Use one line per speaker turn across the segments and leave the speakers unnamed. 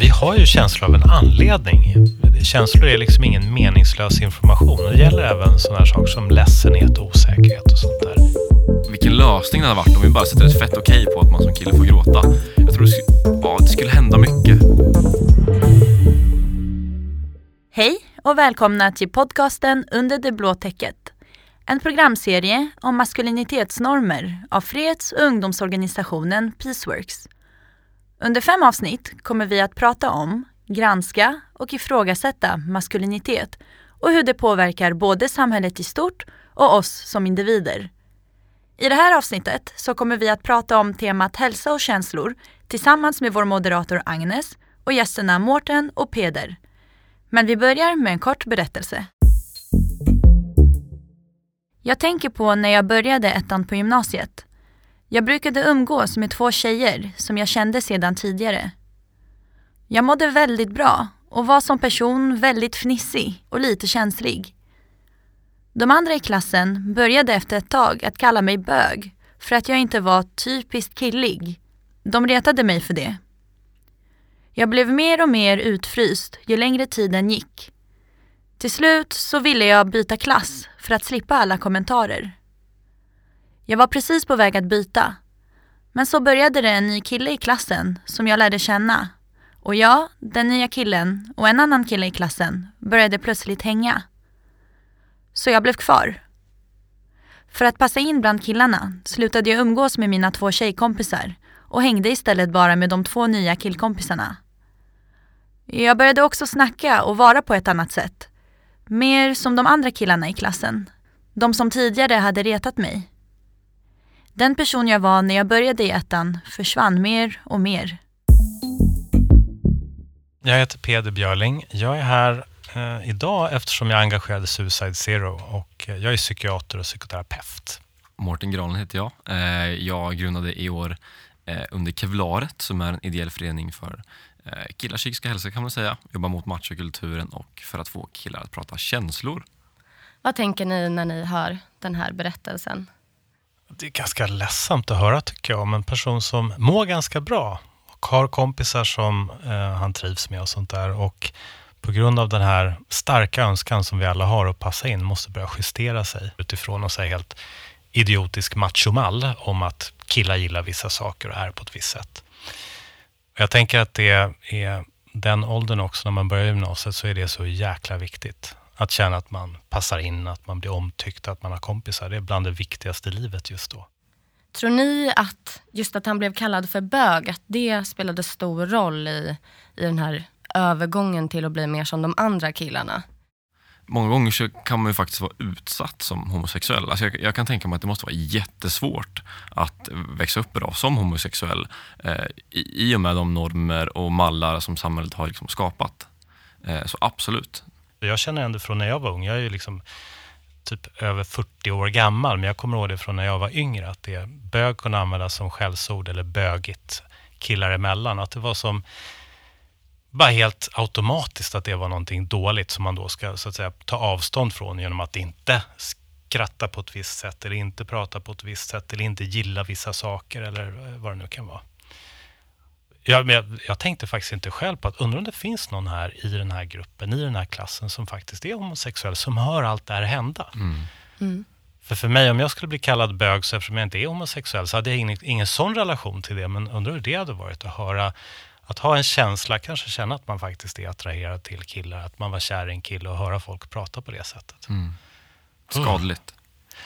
Vi har ju känslor av en anledning. Känslor är liksom ingen meningslös information. Det gäller även sådana saker som ledsenhet, osäkerhet och sånt där.
Vilken lösning det hade varit om vi bara sätter ett fett okej på att man som kille får gråta. Jag tror det skulle, ja, det skulle hända mycket.
Hej och välkomna till podcasten Under det blå täcket. En programserie om maskulinitetsnormer av freds och ungdomsorganisationen Peaceworks. Under fem avsnitt kommer vi att prata om, granska och ifrågasätta maskulinitet och hur det påverkar både samhället i stort och oss som individer. I det här avsnittet så kommer vi att prata om temat hälsa och känslor tillsammans med vår moderator Agnes och gästerna Mårten och Peder. Men vi börjar med en kort berättelse. Jag tänker på när jag började ettan på gymnasiet. Jag brukade umgås med två tjejer som jag kände sedan tidigare. Jag mådde väldigt bra och var som person väldigt fnissig och lite känslig. De andra i klassen började efter ett tag att kalla mig bög för att jag inte var typiskt killig. De retade mig för det. Jag blev mer och mer utfryst ju längre tiden gick. Till slut så ville jag byta klass för att slippa alla kommentarer. Jag var precis på väg att byta. Men så började det en ny kille i klassen som jag lärde känna. Och jag, den nya killen och en annan kille i klassen började plötsligt hänga. Så jag blev kvar. För att passa in bland killarna slutade jag umgås med mina två tjejkompisar och hängde istället bara med de två nya killkompisarna. Jag började också snacka och vara på ett annat sätt. Mer som de andra killarna i klassen. De som tidigare hade retat mig. Den person jag var när jag började i ettan försvann mer och mer.
Jag heter Peder Björling. Jag är här eh, idag eftersom jag engagerade Suicide Zero och eh, jag är psykiater och psykoterapeut.
Mårten Granlund heter jag. Eh, jag grundade i år eh, under Kevlaret som är en ideell förening för eh, killars psykiska hälsa kan man säga. Jobbar mot machokulturen och för att få killar att prata känslor.
Vad tänker ni när ni hör den här berättelsen?
Det är ganska ledsamt att höra tycker jag om en person som mår ganska bra och har kompisar som eh, han trivs med och sånt där och på grund av den här starka önskan som vi alla har att passa in måste börja justera sig utifrån och säga helt idiotisk machomall om att killar gillar vissa saker och är på ett visst sätt. Jag tänker att det är den åldern också, när man börjar gymnasiet, så är det så jäkla viktigt. Att känna att man passar in, att man blir omtyckt, att man har kompisar. Det är bland det viktigaste i livet just då.
Tror ni att just att han blev kallad för bög, att det spelade stor roll i, i den här övergången till att bli mer som de andra killarna?
Många gånger så kan man ju faktiskt vara utsatt som homosexuell. Alltså jag, jag kan tänka mig att det måste vara jättesvårt att växa upp idag som homosexuell eh, i, i och med de normer och mallar som samhället har liksom skapat. Eh, så absolut.
Jag känner ändå från när jag var ung, jag är ju liksom typ över 40 år gammal, men jag kommer ihåg det från när jag var yngre, att det bög kunde användas som skällsord eller bögigt killar emellan. Att det var som bara helt automatiskt att det var någonting dåligt som man då ska så att säga, ta avstånd från genom att inte skratta på ett visst sätt eller inte prata på ett visst sätt eller inte gilla vissa saker eller vad det nu kan vara. Jag, jag, jag tänkte faktiskt inte själv på att undra om det finns någon här i den här gruppen, i den här klassen som faktiskt är homosexuell, som hör allt det här hända.
Mm.
Mm.
För för mig, om jag skulle bli kallad bög, så eftersom jag inte är homosexuell, så hade jag ingen, ingen sån relation till det. Men undrar hur det hade varit att höra, att ha en känsla, kanske känna att man faktiskt är attraherad till killar, att man var kär i en kille och höra folk prata på det sättet.
Mm. Skadligt.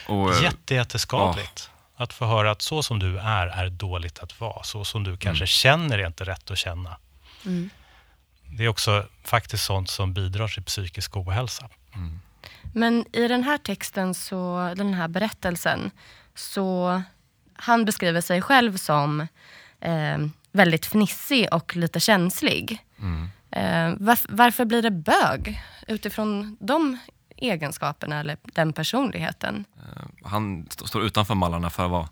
Och, eh,
Jätte, jätteskadligt. Att få höra att så som du är, är dåligt att vara. Så som du kanske känner är inte rätt att känna.
Mm.
Det är också faktiskt sånt som bidrar till psykisk ohälsa.
mm.
Men i den här texten, så, den här berättelsen, så han beskriver sig själv som eh, väldigt fnissig och lite känslig.
Mm.
Eh, varf- varför blir det bög utifrån de egenskaperna eller den personligheten?
Eh, Han st- står utanför mallarna för vad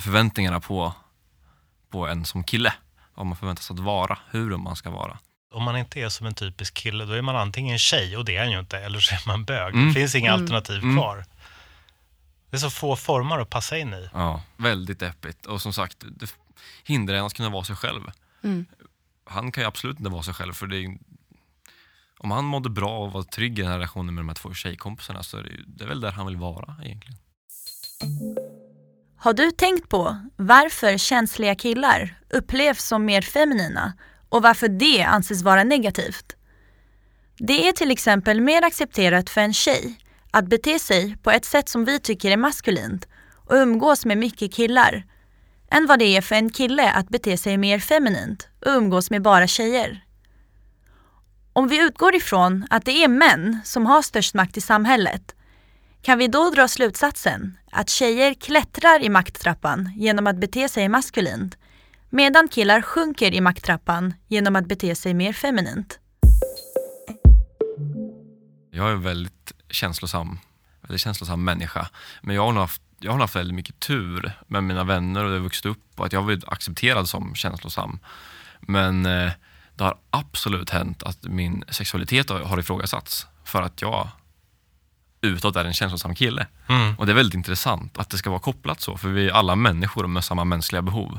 förväntningarna på, på en som kille. Vad man förväntas att vara, hur man ska vara.
Om man inte är som en typisk kille, då är man antingen tjej, och det är han ju inte, eller så är man bög.
Mm.
Det finns inga
Mm.
alternativ
Mm.
kvar. Det är så få former att passa in i.
Ja, väldigt deppigt. Och som sagt, det hindrar en att kunna vara sig själv.
Mm.
Han kan ju absolut inte vara sig själv. För det är, om han mådde bra och var trygg i den här relationen med de här två tjejkompisarna så är det, det är väl där han vill vara egentligen.
Har du tänkt på varför känsliga killar upplevs som mer feminina och varför det anses vara negativt? Det är till exempel mer accepterat för en tjej att bete sig på ett sätt som vi tycker är maskulint och umgås med mycket killar än vad det är för en kille att bete sig mer feminint och umgås med bara tjejer. Om vi utgår ifrån att det är män som har störst makt i samhället kan vi då dra slutsatsen att tjejer klättrar i makttrappan genom att bete sig maskulint medan killar sjunker i makttrappan genom att bete sig mer feminint.
Jag är en väldigt känslosam, väldigt känslosam människa. Men jag har nog haft, jag har haft väldigt mycket tur med mina vänner och det har vuxit upp och att jag har blivit accepterad som känslosam. Men eh, det har absolut hänt att min sexualitet har, ifrågasatts för att jag utåt är en känslosam kille.
Mm.
Och det är väldigt intressant att det ska vara kopplat så, för vi är alla människor med samma mänskliga behov.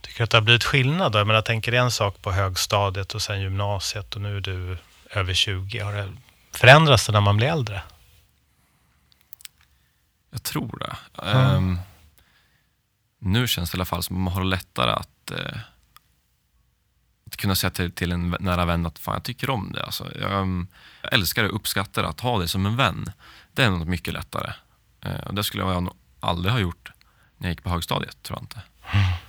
Tycker du att det har blivit skillnad då? Jag menar, tänker en sak på högstadiet och sen gymnasiet och nu är du över 20. Har det förändrats det när man blir äldre?
Jag tror det.
Mm.
Ehm, nu känns det i alla fall som att man har lättare att, att kunna säga till, till en nära vän att fan, jag tycker om det. Alltså, jag, um, jag älskar och uppskattar att ha det som en vän. Det är något mycket lättare. Eh, och det skulle jag nog aldrig ha gjort när jag gick på högstadiet, tror jag inte.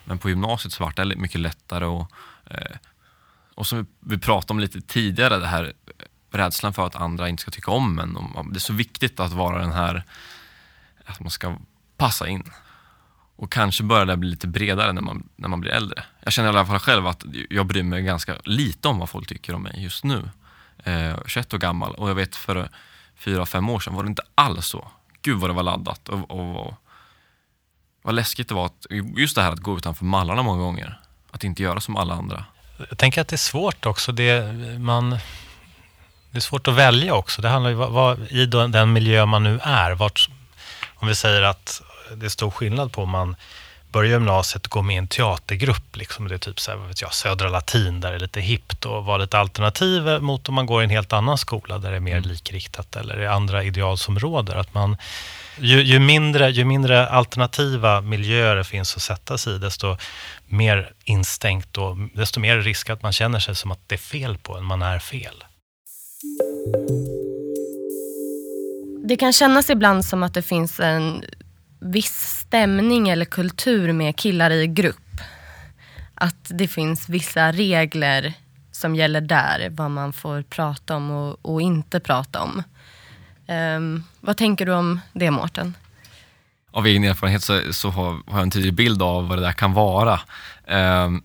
Men på gymnasiet så var det mycket lättare och, eh, och som vi, vi pratade om lite tidigare, det här rädslan för att andra inte ska tycka om en. Det är så viktigt att vara den här, att man ska passa in. Och kanske börjar det bli lite bredare när man, när man blir äldre. Jag känner i alla fall själv att jag bryr mig ganska lite om vad folk tycker om mig just nu. Eh, 21 år gammal och jag vet för fyra, fem år sedan var det inte alls så. Gud vad det var laddat och, och, och vad läskigt det var. Att, just det här att gå utanför mallarna många gånger. Att inte göra som alla andra.
Jag tänker att det är svårt också. Det, man, det är svårt att välja också. Det handlar ju vad, vad, i den, den miljö man nu är. Vart, om vi säger att det är stor skillnad på om man börjar gymnasiet och går med i en teatergrupp. Liksom, det är typ så här, vet jag, Södra Latin där det är lite hippt och var lite alternativ mot om man går i en helt annan skola där det är mer
Mm.
likriktat eller är andra ideal som råder. Att man, ju, ju, mindre, ju mindre alternativa miljöer det finns att sätta sig i, desto mer instängt och desto mer risk att man känner sig som att det är fel på en, man är fel.
Det kan kännas ibland som att det finns en viss stämning eller kultur med killar i grupp. Att det finns vissa regler som gäller där, vad man får prata om och, och inte prata om. Um, vad tänker du om det Mårten?
Av egen erfarenhet så, så har, har jag en tydlig bild av vad det där kan vara. Um,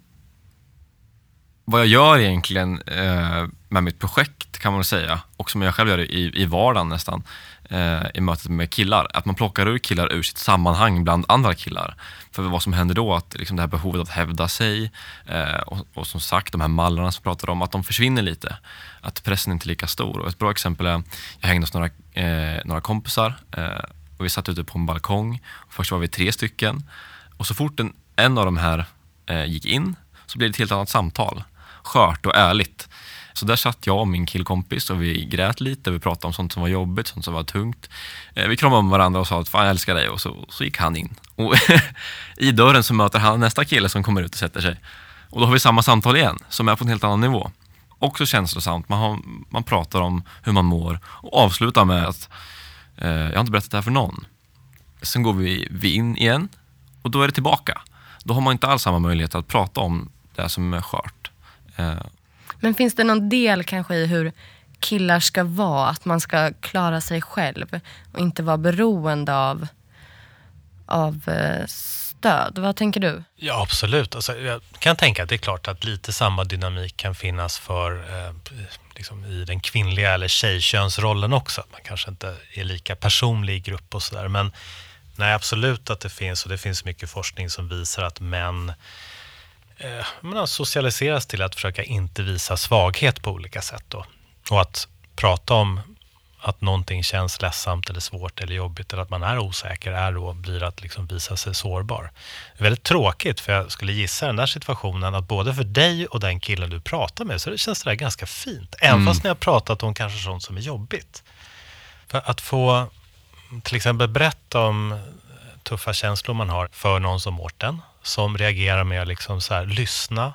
vad jag gör egentligen eh, med mitt projekt kan man säga, och som jag själv gör i, i vardagen nästan, eh, i mötet med killar, att man plockar ur killar ur sitt sammanhang bland andra killar. För vad som händer då, att liksom det här behovet att hävda sig eh, och, och som sagt de här mallarna som pratar om, att de försvinner lite. Att pressen inte är lika stor. Och ett bra exempel är, jag hängde hos några, eh, några kompisar eh, och vi satt ute på en balkong. Först var vi tre stycken och så fort en, en av de här eh, gick in så blev det ett helt annat samtal. Skört och ärligt. Så där satt jag och min killkompis och vi grät lite. Vi pratade om sånt som var jobbigt, sånt som var tungt. Eh, vi kramade om varandra och sa att fan jag älskar dig och så, så gick han in. Och I dörren så möter han nästa kille som kommer ut och sätter sig. Och då har vi samma samtal igen, som är på en helt annan nivå. Också känslosamt. Man, har, man pratar om hur man mår och avslutar med att eh, jag har inte berättat det här för någon. Sen går vi, vi in igen och då är det tillbaka. Då har man inte alls samma möjlighet att prata om det som är skört. Eh.
Men finns det någon del kanske i hur killar ska vara? Att man ska klara sig själv och inte vara beroende av, av eh, stöd. Vad tänker du?
Ja, absolut. Alltså, jag kan tänka att det är klart att lite samma dynamik kan finnas för eh, liksom i den kvinnliga eller tjejkönsrollen också. Att man kanske inte är lika personlig i grupp och sådär. Men nej, absolut att det finns och det finns mycket forskning som visar att män eh, socialiseras till att försöka inte visa svaghet på olika sätt. Då. Och att prata om att någonting känns ledsamt eller svårt eller jobbigt eller att man är osäker är då, blir att liksom visa sig sårbar. Det är väldigt tråkigt för jag skulle gissa den där situationen att både för dig och den killen du pratar med så det känns det där ganska fint. Även mm. fast ni har pratat om kanske sånt som är jobbigt. För att få till exempel berätta om tuffa känslor man har för någon som Mårten som reagerar med att liksom så här, lyssna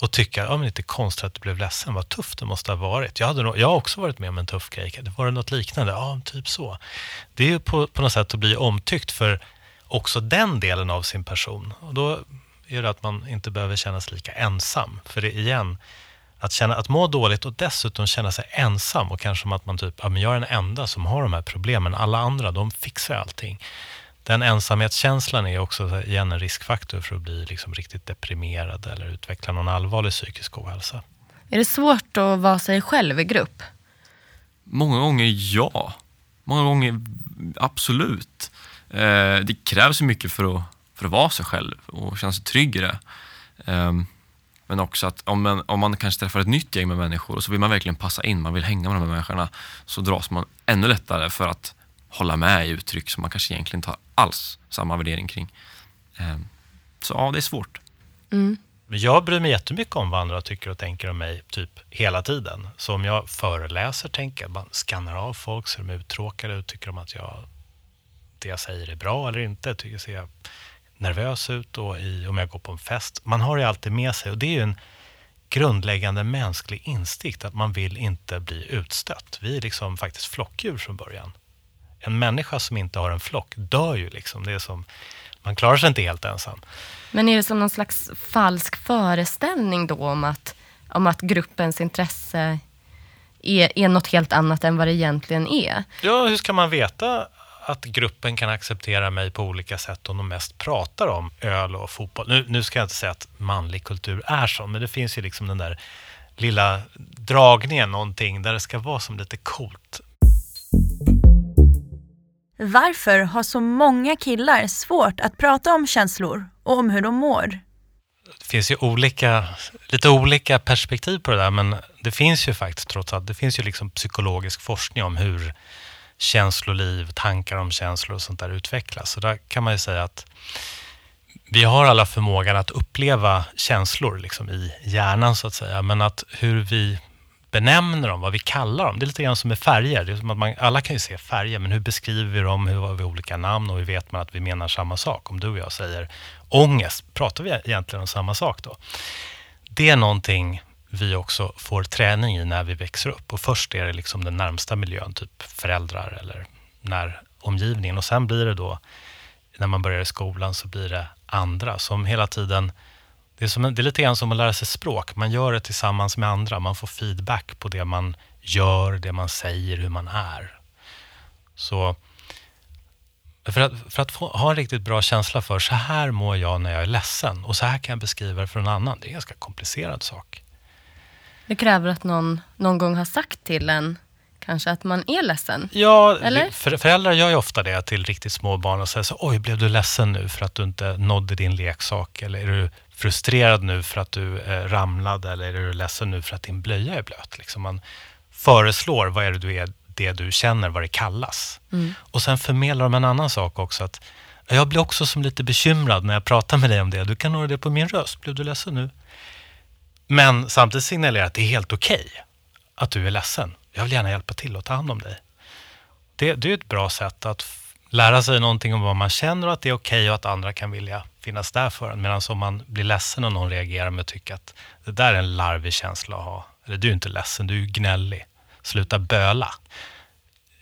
och tycka, ja men inte konstigt att du blev ledsen, vad tufft det måste ha varit. Jag, hade nog, jag har också varit med om en tuff grej, var det något liknande? Ja, typ så. Det är ju på, på något sätt att bli omtyckt för också den delen av sin person. Och då är det att man inte behöver känna sig lika ensam. För det igen, att, känna, att må dåligt och dessutom känna sig ensam och kanske som att man typ, ja men jag är den enda som har de här problemen, alla andra de fixar allting den ensamhetskänslan är också igen en riskfaktor för att bli liksom riktigt deprimerad eller utveckla någon allvarlig psykisk ohälsa.
Är det svårt att vara sig själv i grupp?
Många gånger ja. Många gånger absolut. Eh, det krävs mycket för att, för att vara sig själv och känna sig trygg i det. Eh, men också att om man, om man kanske träffar ett nytt gäng med människor och så vill man verkligen passa in, man vill hänga med de här människorna, så dras man ännu lättare för att hålla med i uttryck som man kanske egentligen inte har alls samma värdering kring. Ehm, så ja, det är svårt.
Mm. Jag bryr mig jättemycket om vad andra tycker och tänker om mig typ hela tiden. Så om jag föreläser, tänker jag, man skannar av folk, ser de uttråkade ut, tycker de att jag, det jag säger är bra eller inte? Tycker jag ser nervös ut och i, om jag går på en fest. Man har det alltid med sig och det är ju en grundläggande mänsklig instinkt att man vill inte bli utstött. Vi är liksom faktiskt flockdjur från början en människa som inte har en flock dör ju liksom. Det är som, man klarar sig inte helt ensam.
Men är det som någon slags falsk föreställning då om att, om att gruppens intresse är, är något helt annat än vad det egentligen är?
Ja, hur ska man veta att gruppen kan acceptera mig på olika sätt om de mest pratar om öl och fotboll. Nu, nu ska jag inte säga att manlig kultur är så, men det finns ju liksom den där lilla dragningen, någonting där det ska vara som lite coolt.
Varför har så många killar svårt att prata om känslor och om hur de mår?
Det finns ju olika, lite olika perspektiv på det där, men det finns ju faktiskt trots allt, det finns ju liksom psykologisk forskning om hur känsloliv, tankar om känslor och sånt där utvecklas. Så där kan man ju säga att vi har alla förmågan att uppleva känslor liksom i hjärnan så att säga, men att hur vi benämner dem, vad vi kallar dem. Det är lite grann som med färger. Det är som att man, alla kan ju se färger, men hur beskriver vi dem? Hur har vi olika namn och hur vet man att vi menar samma sak? Om du och jag säger ångest, pratar vi egentligen om samma sak då? Det är någonting vi också får träning i när vi växer upp. Och först är det liksom den närmsta miljön, typ föräldrar eller när omgivningen. Och sen blir det då, när man börjar i skolan, så blir det andra som hela tiden det är, som, det är lite grann som att lära sig språk. Man gör det tillsammans med andra. Man får feedback på det man gör, det man säger, hur man är. Så för att, för att få, ha en riktigt bra känsla för så här mår jag när jag är ledsen och så här kan jag beskriva det för någon annan. Det är en ganska komplicerad sak.
Det kräver att någon någon gång har sagt till en kanske att man är ledsen?
Ja, Eller? För, föräldrar gör ju ofta det till riktigt små barn och säger så oj, blev du ledsen nu för att du inte nådde din leksak? Eller är du frustrerad nu för att du eh, ramlade? Eller är du ledsen nu för att din blöja är blöt? Liksom man föreslår vad är det du är, det du känner, vad det kallas. Mm. Och sen förmedlar de en annan sak också. att Jag blir också som lite bekymrad när jag pratar med dig om det. Du kan höra det på min röst. Blev du ledsen nu? Men samtidigt signalerar att det är helt okej okay att du är ledsen jag vill gärna hjälpa till och ta hand om dig. Det, det är ett bra sätt att lära sig någonting om vad man känner och att det är okej okay och att andra kan vilja finnas där för en. Medan om man blir ledsen och någon reagerar med att tycka att det där är en larvig känsla att ha. Eller du är inte ledsen, du är gnällig. Sluta böla.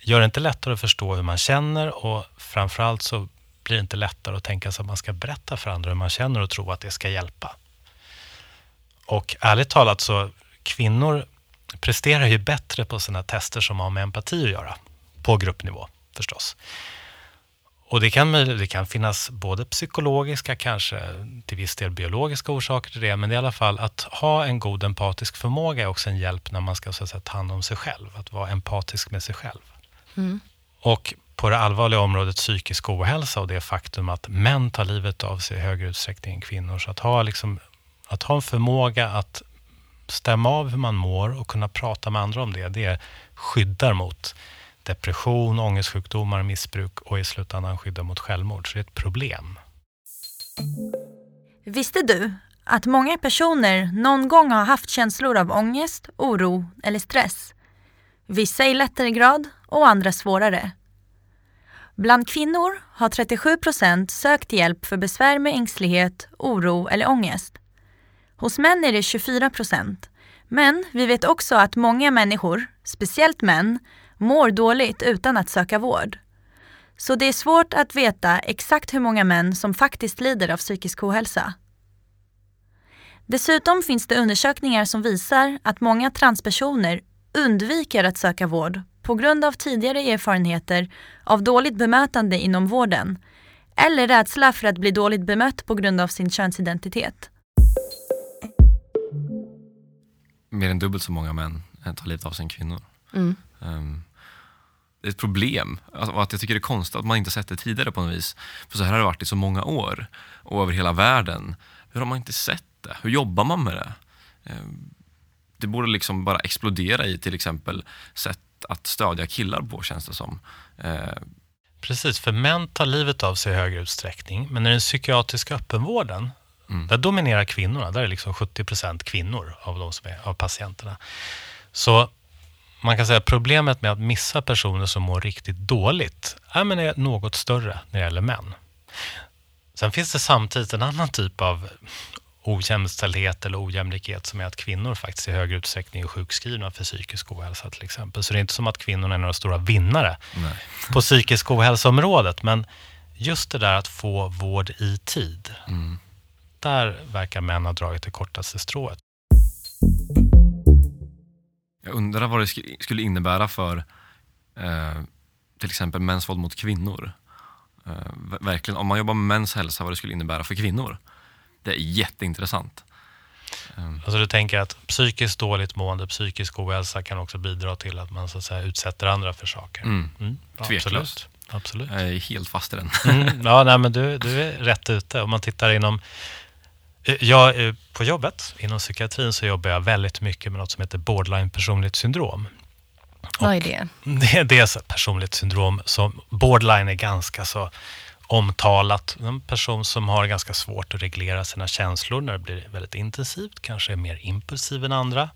Gör det inte lättare att förstå hur man känner och framförallt så blir det inte lättare att tänka sig att man ska berätta för andra hur man känner och tro att det ska hjälpa. Och ärligt talat så kvinnor presterar ju bättre på sina tester som har med empati att göra, på gruppnivå förstås. Och det kan, det kan finnas både psykologiska, kanske till viss del biologiska orsaker till det, men i alla fall att ha en god empatisk förmåga är också en hjälp när man ska så att säga, ta hand om sig själv, att vara empatisk med sig själv. Mm. Och på det allvarliga området psykisk ohälsa och det faktum att män tar livet av sig i högre utsträckning än kvinnor, så att ha, liksom, att ha en förmåga att stämma av hur man mår och kunna prata med andra om det, det skyddar mot depression, ångestsjukdomar, missbruk och i slutändan skydda mot självmord. Så det är ett problem.
Visste du att många personer någon gång har haft känslor av ångest, oro eller stress? Vissa i lättare grad och andra svårare. Bland kvinnor har 37 procent sökt hjälp för besvär med ängslighet, oro eller ångest. Hos män är det 24 procent. Men vi vet också att många människor, speciellt män, mår dåligt utan att söka vård. Så det är svårt att veta exakt hur många män som faktiskt lider av psykisk ohälsa. Dessutom finns det undersökningar som visar att många transpersoner undviker att söka vård på grund av tidigare erfarenheter av dåligt bemötande inom vården eller rädsla för att bli dåligt bemött på grund av sin könsidentitet.
Mer än dubbelt så många män tar livet av sig än kvinnor.
Mm.
Um, ett problem. Alltså, att jag tycker det är konstigt att man inte sett det tidigare på något vis. För så här har det varit i så många år och över hela världen. Hur har man inte sett det? Hur jobbar man med det? Um, det borde liksom bara explodera i till exempel sätt att stödja killar på känns det som. Eh.
Precis, för män tar livet av sig i högre utsträckning. Men i den psykiatriska öppenvården, mm. där dominerar kvinnorna. Där är liksom 70 procent kvinnor av, de som är, av patienterna. Så man kan säga att problemet med att missa personer som mår riktigt dåligt är, men är något större när det gäller män. Sen finns det samtidigt en annan typ av ojämställdhet eller ojämlikhet som är att kvinnor faktiskt i högre utsträckning är sjukskrivna för psykisk ohälsa till exempel. Så det är inte som att kvinnorna är några stora vinnare Nej. på psykisk ohälsoområdet. Men just det där att få vård i tid. Mm. Där verkar män ha dragit det kortaste strået.
Jag undrar vad det skulle innebära för eh, till exempel mäns våld mot kvinnor. Eh, verkligen, om man jobbar med mäns hälsa, vad det skulle innebära för kvinnor. Det är jätteintressant.
Ehm. Alltså du tänker att psykiskt dåligt mående, psykisk ohälsa kan också bidra till att man så att säga utsätter andra för saker?
Mm. Mm. Tveklöst.
Absolut.
Jag är helt fast i den.
Mm. Ja, nej, men du, du är rätt ute. Om man tittar inom eh, jag, eh, på jobbet inom psykiatrin så jobbar jag väldigt mycket med något som heter borderline personlighetssyndrom.
Vad är det?
Det, det är ett personligt syndrom som borderline är ganska så omtalat. En person som har ganska svårt att reglera sina känslor när det blir väldigt intensivt, kanske är mer impulsiv än andra.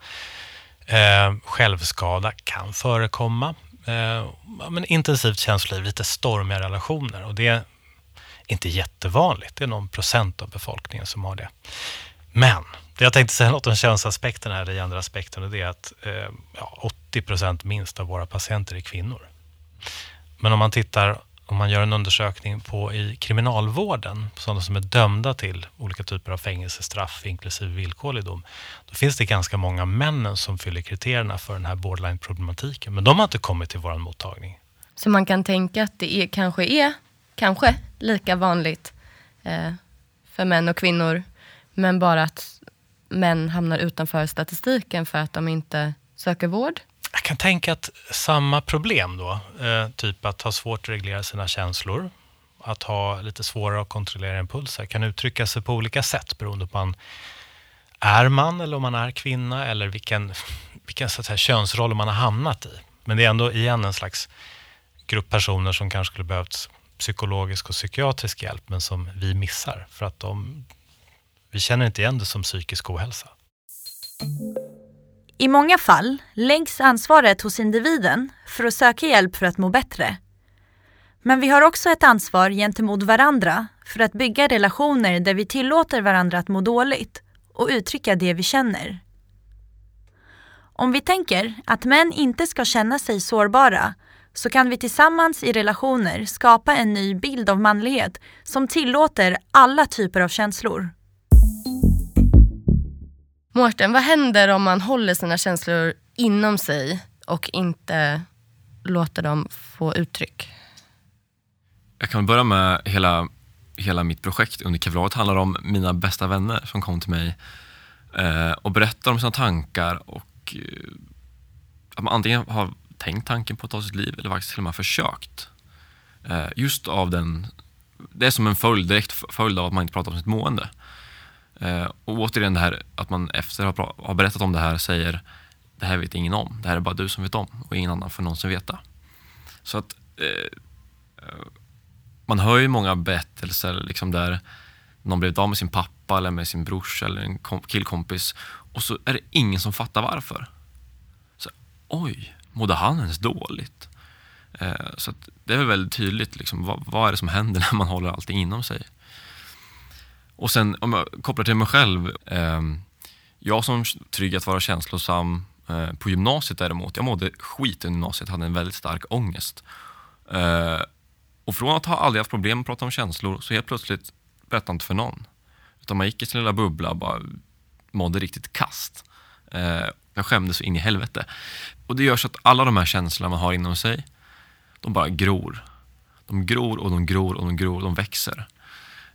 Eh, självskada kan förekomma. Eh, men intensivt känsloliv, lite stormiga relationer och det inte jättevanligt. Det är någon procent av befolkningen som har det. Men jag tänkte säga något om könsaspekten här, den andra aspekten, och det är att eh, ja, 80 procent minst av våra patienter är kvinnor. Men om man tittar om man gör en undersökning på i kriminalvården, sådana som är dömda till olika typer av fängelsestraff, inklusive villkorlig dom, då finns det ganska många männen som fyller kriterierna för den här borderline-problematiken. Men de har inte kommit till vår mottagning.
Så man kan tänka att det är, kanske är kanske lika vanligt eh, för män och kvinnor, men bara att män hamnar utanför statistiken för att de inte söker vård?
Jag kan tänka att samma problem då, eh, typ att ha svårt att reglera sina känslor, att ha lite svårare att kontrollera impulser, kan uttrycka sig på olika sätt beroende på om man är man eller om man är kvinna eller vilken, vilken så att säga, könsroll man har hamnat i. Men det är ändå igen en slags grupp personer som kanske skulle behövt psykologisk och psykiatrisk hjälp men som vi missar för att de, vi känner inte igen det som psykisk ohälsa.
I många fall läggs ansvaret hos individen för att söka hjälp för att må bättre. Men vi har också ett ansvar gentemot varandra för att bygga relationer där vi tillåter varandra att må dåligt och uttrycka det vi känner. Om vi tänker att män inte ska känna sig sårbara så kan vi tillsammans i relationer skapa en ny bild av manlighet som tillåter alla typer av känslor.
Mårten, vad händer om man håller sina känslor inom sig och inte låter dem få uttryck?
Jag kan börja med hela, hela mitt projekt under kevlaret handlar om mina bästa vänner som kom till mig eh, och berättar om sina tankar och eh, att man antingen har tänkt tanken på att ta sitt liv eller faktiskt till och med försökt. Eh, just av den, det är som en följd, direkt följd av att man inte pratar om sitt mående. Eh, och återigen det här att man efter att ha berättat om det här säger det här vet ingen om. Det här är bara du som vet om och ingen annan får någonsin veta. Så att eh, eh, man hör ju många berättelser liksom där någon blivit av med sin pappa eller med sin brors eller en killkompis och så är det ingen som fattar varför. Så, Oj, mådde han ens dåligt? Eh, så det är väl väldigt tydligt, liksom, vad, vad, är det som händer när man håller allting inom sig? Och sen om jag kopplar till mig själv. Eh, jag som trygg att vara känslosam eh, på gymnasiet däremot, jag mådde skit i gymnasiet, hade en väldigt stark ångest. Eh, och från att ha aldrig haft problem att prata om känslor så helt plötsligt berättade inte för någon. Utan man gick i sin lilla bubbla och bara mådde riktigt kast. Eh, jag skämdes så in i helvete. Och det gör så att alla de här känslorna man har inom sig, de bara gror. De gror och de gror och de gror och de växer.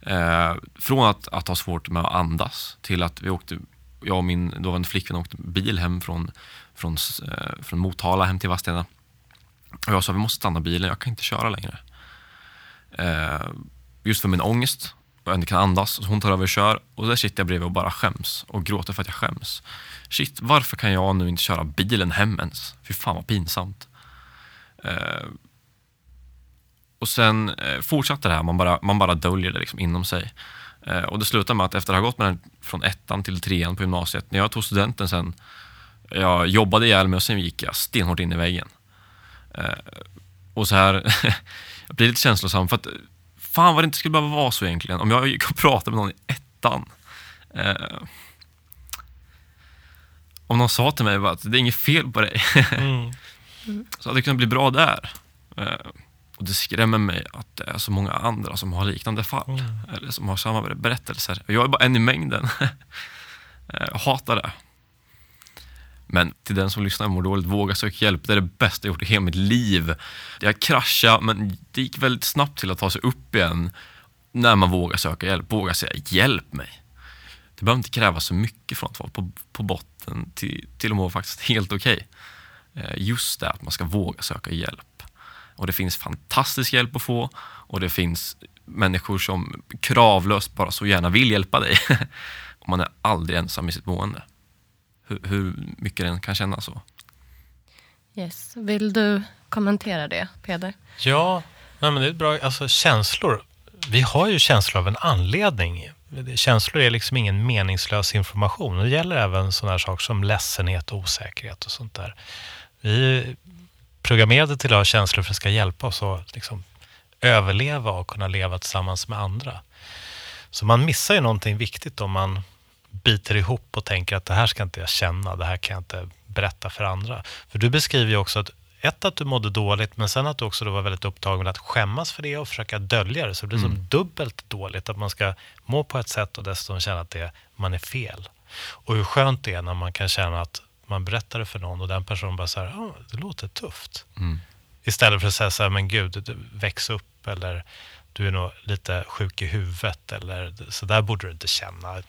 Eh, från att, att ha svårt med att andas till att vi åkte, jag och min dåvarande flickvän åkte bil hem från, från, eh, från Motala hem till Vadstena. Och jag sa vi måste stanna bilen, jag kan inte köra längre. Eh, just för min ångest och jag inte kan andas. Så hon tar över och kör och där sitter jag bredvid och bara skäms och gråter för att jag skäms. Shit, varför kan jag nu inte köra bilen hem ens? Fy fan vad pinsamt. Eh, och sen eh, fortsatte det här, man bara, man bara döljer det liksom inom sig. Eh, och det slutar med att efter att ha gått med den från ettan till trean på gymnasiet, när jag tog studenten sen, jag jobbade ihjäl mig och sen gick jag stenhårt in i väggen. Eh, och så här, jag blir lite känslosam för att fan vad det inte skulle behöva vara så egentligen. Om jag gick och pratade med någon i ettan. Eh, om någon sa till mig att det är inget fel på dig. Mm. så hade det kunnat bli bra där. Eh, och det skrämmer mig att det är så många andra som har liknande fall. Mm. Eller som har samma berättelser. Jag är bara en i mängden. Eh, jag hatar det. Men till den som lyssnar och mår dåligt, våga söka hjälp. Det är det bästa jag gjort i hela mitt liv. Jag kraschade, men det gick väldigt snabbt till att ta sig upp igen när man vågar söka hjälp. Våga säga hjälp mig. Det behöver inte krävas så mycket från att vara på, på botten till, till att må faktiskt helt okej. Okay. Eh, just det att man ska våga söka hjälp. Och det finns fantastisk hjälp att få och det finns människor som kravlöst bara så gärna vill hjälpa dig. och man är aldrig ensam i sitt mående hur, hur mycket den kan kännas så.
Yes. Vill du kommentera det, Peder?
Ja, men det är bra. Alltså känslor. Vi har ju känslor av en anledning. Känslor är liksom ingen meningslös information. Det gäller även sådana här saker som ledsenhet, osäkerhet och sånt där. Vi är programmerade till att ha känslor för att det ska hjälpa oss att liksom överleva och kunna leva tillsammans med andra. Så man missar ju någonting viktigt om man biter ihop och tänker att det här ska inte jag känna, det här kan jag inte berätta för andra. För du beskriver ju också att ett, att du mådde dåligt, men sen att du också då var väldigt upptagen med att skämmas för det och försöka dölja det. Så det blir mm. som dubbelt dåligt, att man ska må på ett sätt och dessutom känna att det, man är fel. Och hur skönt det är när man kan känna att man berättar det för någon och den personen bara säger ah, det låter tufft. Mm. Istället för att säga så här, men gud, väx upp eller du är nog lite sjuk i huvudet eller så där borde du inte känna.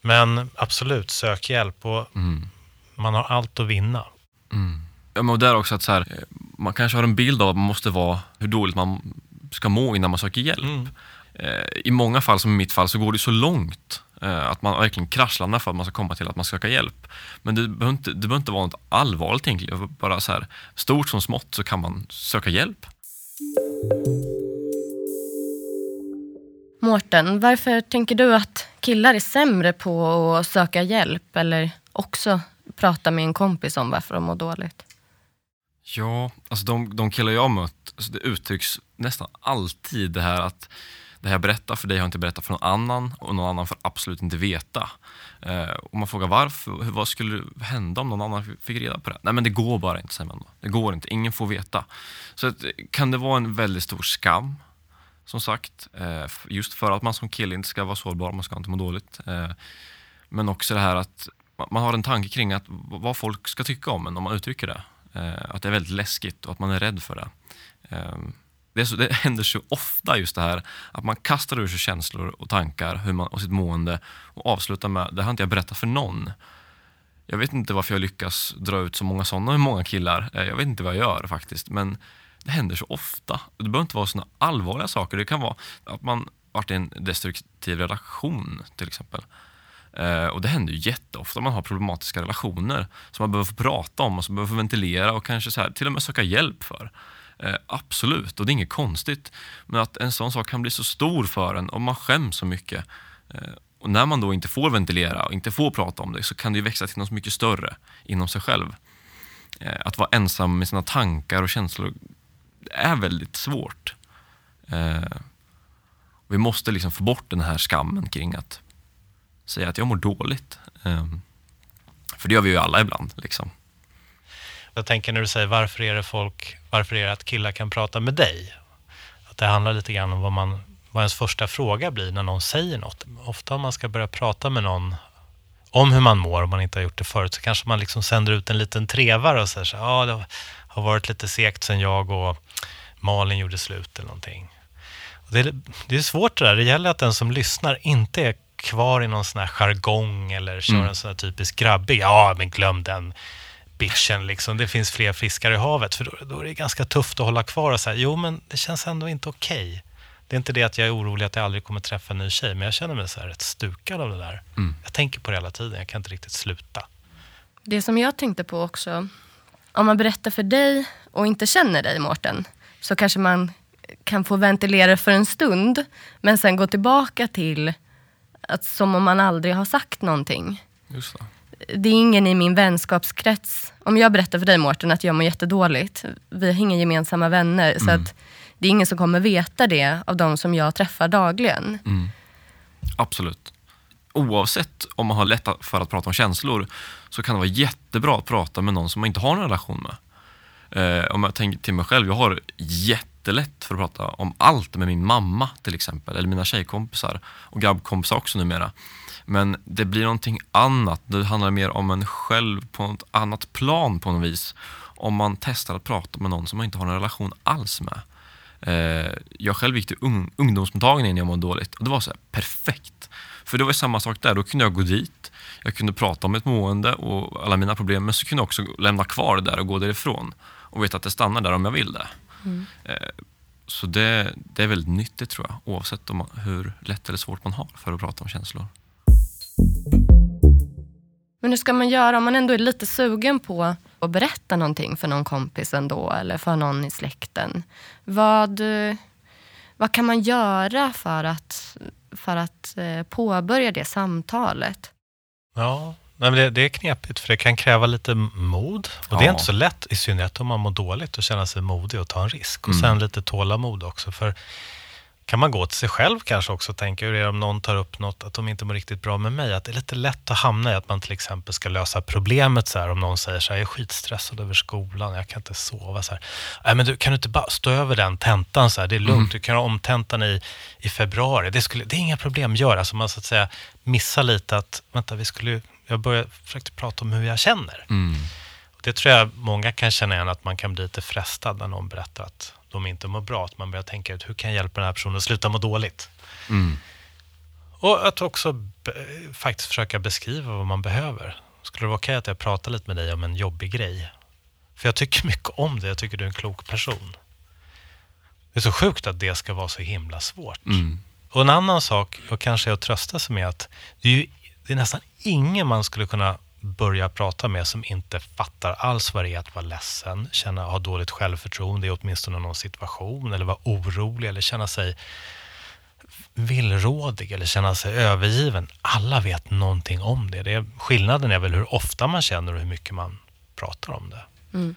Men absolut, sök hjälp och mm. man har allt att vinna.
Mm. Ja, men där också att så här, eh, man kanske har en bild av att man måste vara, hur dåligt man ska må innan man söker hjälp. Mm. Eh, I många fall, som i mitt fall, så går det så långt eh, att man verkligen kraschlandar för att man ska komma till att man ska söka hjälp. Men det behöver inte, det behöver inte vara något allvarligt egentligen. Bara så här, stort som smått så kan man söka hjälp.
Mårten, varför tänker du att killar är sämre på att söka hjälp eller också prata med en kompis om varför de mår dåligt?
Ja, alltså de, de killar jag har mött, alltså det uttrycks nästan alltid det här att det här jag berättar för dig har jag inte berättat för någon annan och någon annan får absolut inte veta. Eh, och man frågar varför, vad skulle hända om någon annan fick reda på det? Nej men det går bara inte, säger man då. Det går inte, ingen får veta. Så att, kan det vara en väldigt stor skam som sagt. Eh, just för att man som kille inte ska vara sårbar, man ska inte må dåligt. Eh, men också det här att man har en tanke kring att vad folk ska tycka om en om man uttrycker det. Eh, att det är väldigt läskigt och att man är rädd för det. Ehm, det, så, det händer så ofta just det här att man kastar ur sig känslor och tankar hur man, och sitt mående och avslutar med, det har inte jag berättat för någon. Jag vet inte varför jag lyckas dra ut så många sådana med många killar. Eh, jag vet inte vad jag gör faktiskt. Men det händer så ofta. Det behöver inte vara sådana allvarliga saker. Det kan vara att man varit i en destruktiv relation till exempel. Eh, och det händer ju jätteofta. Man har problematiska relationer som man behöver få prata om och som man behöver få ventilera och kanske så här, till och med söka hjälp för. Eh, absolut, och det är inget konstigt. Men att en sån sak kan bli så stor för en och man skäms så mycket. Eh, och när man då inte får ventilera och inte får prata om det så kan det ju växa till något mycket större inom sig själv. Eh, att vara ensam med sina tankar och känslor är väldigt svårt. Eh, vi måste liksom få bort den här skammen kring att säga att jag mår dåligt. Ehm, för det gör vi ju alla ibland. Liksom.
Jag tänker när du säger varför är det folk, varför är det att killar kan prata med dig? Att det handlar lite grann om vad, man, vad ens första fråga blir när någon säger något. Ofta om man ska börja prata med någon om hur man mår, om man inte har gjort det förut, så kanske man liksom sänder ut en liten trevare och säger så ja, det har varit lite segt sen jag och Malin gjorde slut eller någonting. Och det, är, det är svårt det där. Det gäller att den som lyssnar inte är kvar i någon sån här jargong eller kör mm. en sån här typisk grabbig, ja men glöm den bitchen liksom. Det finns fler fiskar i havet. För då, då är det ganska tufft att hålla kvar och säga, jo men det känns ändå inte okej. Okay. Det är inte det att jag är orolig att jag aldrig kommer träffa en ny tjej, men jag känner mig så här rätt stukad av det där. Mm. Jag tänker på det hela tiden, jag kan inte riktigt sluta.
Det som jag tänkte på också, om man berättar för dig och inte känner dig Mårten, så kanske man kan få ventilera för en stund, men sen gå tillbaka till att som om man aldrig har sagt någonting.
Just det.
det är ingen i min vänskapskrets. Om jag berättar för dig Mårten att jag mår jättedåligt, vi har inga gemensamma vänner, mm. så att det är ingen som kommer veta det av de som jag träffar dagligen.
Mm. Absolut. Oavsett om man har lätt för att prata om känslor så kan det vara jättebra att prata med någon som man inte har en relation med. Eh, om jag tänker till mig själv, jag har jättelätt för att prata om allt med min mamma till exempel, eller mina tjejkompisar och grabbkompisar också numera. Men det blir någonting annat, det handlar mer om en själv på ett annat plan på något vis. Om man testar att prata med någon som man inte har en relation alls med. Eh, jag själv gick till ung, ungdomsmottagningen när jag mådde dåligt och det var så perfekt. För det var samma sak där, då kunde jag gå dit, jag kunde prata om mitt mående och alla mina problem, men så kunde jag också lämna kvar det där och gå därifrån och veta att det stannar där om jag vill det. Mm. Så det, det är väldigt nyttigt tror jag, oavsett om, hur lätt eller svårt man har för att prata om känslor.
Men hur ska man göra om man ändå är lite sugen på att berätta någonting för någon kompis ändå eller för någon i släkten? Vad, vad kan man göra för att, för att eh, påbörja det samtalet?
Ja, Nej, men det, det, är knepigt för det kan kräva lite mod. Och ja. det är inte så lätt, i synnerhet om man mår dåligt, att känna sig modig och ta en risk. Och mm. sen lite tålamod också. För kan man gå till sig själv kanske också och tänka hur är det om någon tar upp något, att de inte mår riktigt bra med mig. Att det är lite lätt att hamna i att man till exempel ska lösa problemet så här, om någon säger så här, jag är skitstressad över skolan, jag kan inte sova. Så här. Nej, men du, kan du inte bara stå över den tentan, så här, det är lugnt, mm. du kan ha omtentan i, i februari, det, skulle, det är inga problem, gör. Alltså man så att säga missar lite att, vänta, vi skulle, jag började, försökte prata om hur jag känner.
Mm.
Det tror jag många kan känna igen, att man kan bli lite frestad när någon berättar att de inte mår bra. Att man börjar tänka ut hur kan jag hjälpa den här personen att sluta må dåligt?
Mm.
Och att också faktiskt försöka beskriva vad man behöver. Skulle det vara okej okay att jag pratar lite med dig om en jobbig grej? För jag tycker mycket om det. Jag tycker du är en klok person. Det är så sjukt att det ska vara så himla svårt.
Mm.
Och en annan sak, och kanske att trösta sig med att det är, ju, det är nästan ingen man skulle kunna börja prata med som inte fattar alls vad det är att vara ledsen, känna, ha dåligt självförtroende i åtminstone någon situation eller vara orolig eller känna sig villrådig eller känna sig övergiven. Alla vet någonting om det. det är, skillnaden är väl hur ofta man känner och hur mycket man pratar om det.
Mm.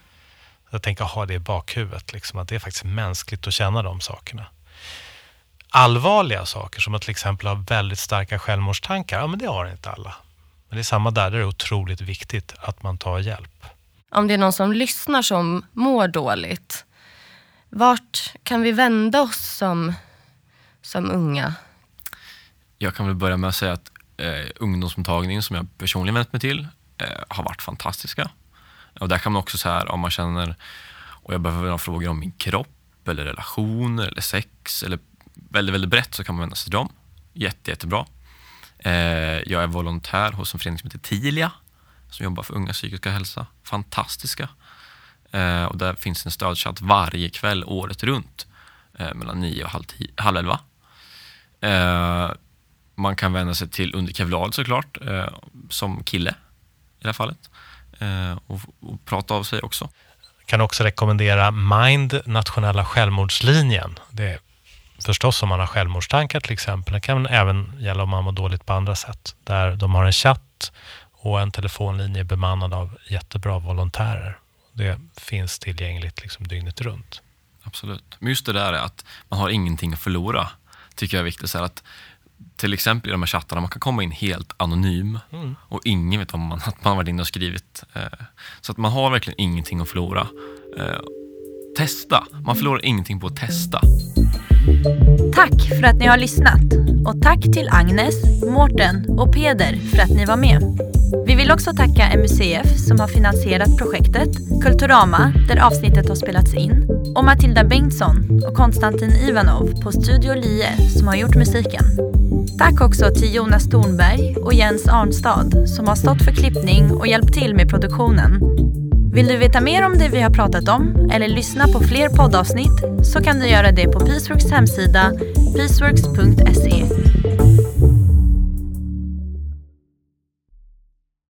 Jag tänker ha det i bakhuvudet, liksom, att det är faktiskt mänskligt att känna de sakerna. Allvarliga saker, som att till exempel ha väldigt starka självmordstankar, ja men det har inte alla. Men det är samma där, det är otroligt viktigt att man tar hjälp.
Om det är någon som lyssnar som mår dåligt, vart kan vi vända oss som, som unga?
Jag kan väl börja med att säga att eh, ungdomsmottagningen som jag personligen vänt mig till eh, har varit fantastiska. Och där kan man också säga om man känner, och jag behöver ha frågor om min kropp eller relationer eller sex eller väldigt, väldigt brett så kan man vända sig till dem. Jätte, jättebra. Eh, jag är volontär hos en förening som heter Tilia som jobbar för unga psykiska hälsa. Fantastiska. Eh, och där finns en stödchatt varje kväll året runt eh, mellan nio och halv, tio, halv elva. Eh, man kan vända sig till under kevlar såklart, eh, som kille i det här fallet. Eh, och, och prata av sig också.
Jag kan också rekommendera Mind, nationella självmordslinjen. Det är förstås om man har självmordstankar till exempel. Det kan även gälla om man mår dåligt på andra sätt. Där de har en chatt och en telefonlinje bemannad av jättebra volontärer. Det finns tillgängligt liksom dygnet runt.
Absolut. Men just det där är att man har ingenting att förlora, tycker jag är viktigt. Så att till exempel i de här chattarna, man kan komma in helt anonym mm. och ingen vet om man, att man varit inne och skrivit. Eh, så att man har verkligen ingenting att förlora. Testa, man förlorar ingenting på att testa.
Tack för att ni har lyssnat och tack till Agnes, Mårten och Peder för att ni var med. Vi vill också tacka MUCF som har finansierat projektet, Kulturama där avsnittet har spelats in och Matilda Bengtsson och Konstantin Ivanov på Studio Lie som har gjort musiken. Tack också till Jonas Thornberg och Jens Arnstad som har stått för klippning och hjälpt till med produktionen. Vill du veta mer om det vi har pratat om eller lyssna på fler poddavsnitt så kan du göra det på Peaceworks hemsida peaceworks.se